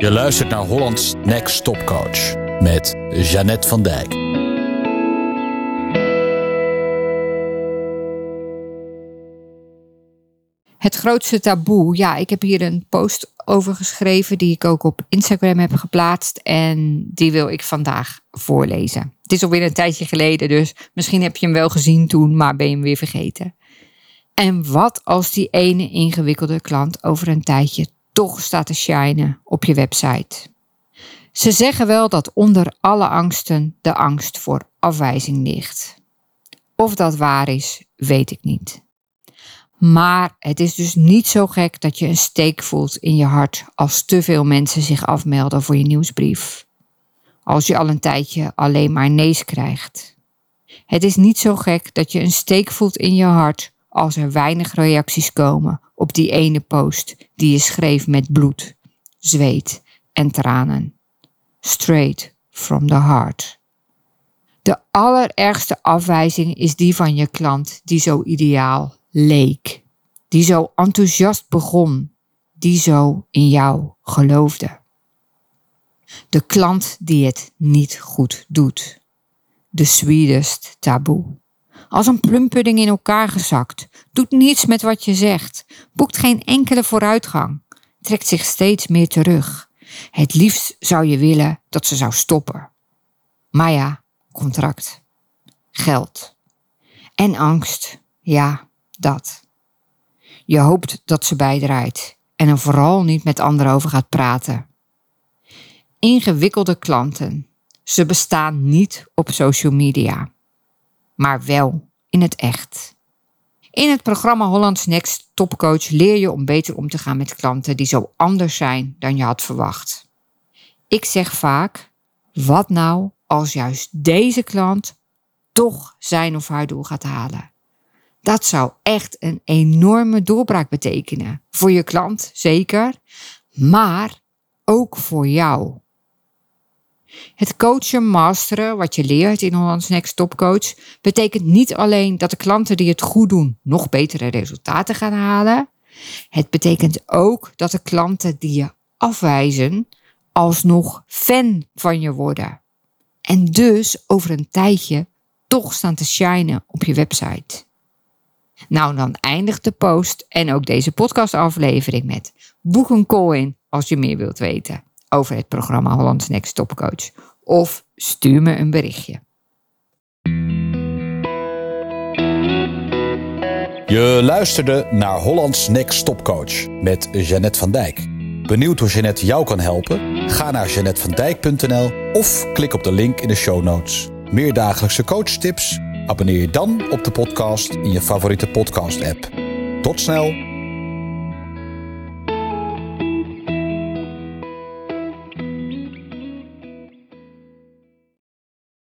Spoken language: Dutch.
Je luistert naar Hollands Next Top Coach met Jeannette van Dijk. Het grootste taboe. Ja, ik heb hier een post over geschreven die ik ook op Instagram heb geplaatst. En die wil ik vandaag voorlezen. Het is alweer een tijdje geleden, dus misschien heb je hem wel gezien toen, maar ben je hem weer vergeten. En wat als die ene ingewikkelde klant over een tijdje toch staat te shinen op je website? Ze zeggen wel dat onder alle angsten de angst voor afwijzing ligt. Of dat waar is, weet ik niet. Maar het is dus niet zo gek dat je een steek voelt in je hart als te veel mensen zich afmelden voor je nieuwsbrief. Als je al een tijdje alleen maar nees krijgt. Het is niet zo gek dat je een steek voelt in je hart als er weinig reacties komen op die ene post die je schreef met bloed, zweet en tranen. Straight from the heart. De allerergste afwijzing is die van je klant die zo ideaal leek, die zo enthousiast begon, die zo in jou geloofde. De klant die het niet goed doet. De sweetest taboe. Als een plumpudding in elkaar gezakt, doet niets met wat je zegt, boekt geen enkele vooruitgang, trekt zich steeds meer terug. Het liefst zou je willen dat ze zou stoppen. Maar ja, contract, geld en angst, ja, dat. Je hoopt dat ze bijdraait en er vooral niet met anderen over gaat praten. Ingewikkelde klanten. Ze bestaan niet op social media, maar wel in het echt. In het programma Hollands Next Topcoach leer je om beter om te gaan met klanten die zo anders zijn dan je had verwacht. Ik zeg vaak: wat nou als juist deze klant toch zijn of haar doel gaat halen? Dat zou echt een enorme doorbraak betekenen. Voor je klant zeker, maar ook voor jou. Het coachen, masteren, wat je leert in Hollands Next Top Coach, betekent niet alleen dat de klanten die het goed doen nog betere resultaten gaan halen. Het betekent ook dat de klanten die je afwijzen alsnog fan van je worden. En dus over een tijdje toch staan te shinen op je website. Nou, dan eindigt de post en ook deze podcastaflevering met boek een call in als je meer wilt weten over het programma Hollands Next Top Coach. Of stuur me een berichtje. Je luisterde naar Hollands Next Top Coach met Jeannette van Dijk. Benieuwd hoe Jeannette jou kan helpen? Ga naar jeannettevandijk.nl of klik op de link in de show notes. Meer dagelijkse coachtips? Abonneer je dan op de podcast in je favoriete podcast app. Tot snel!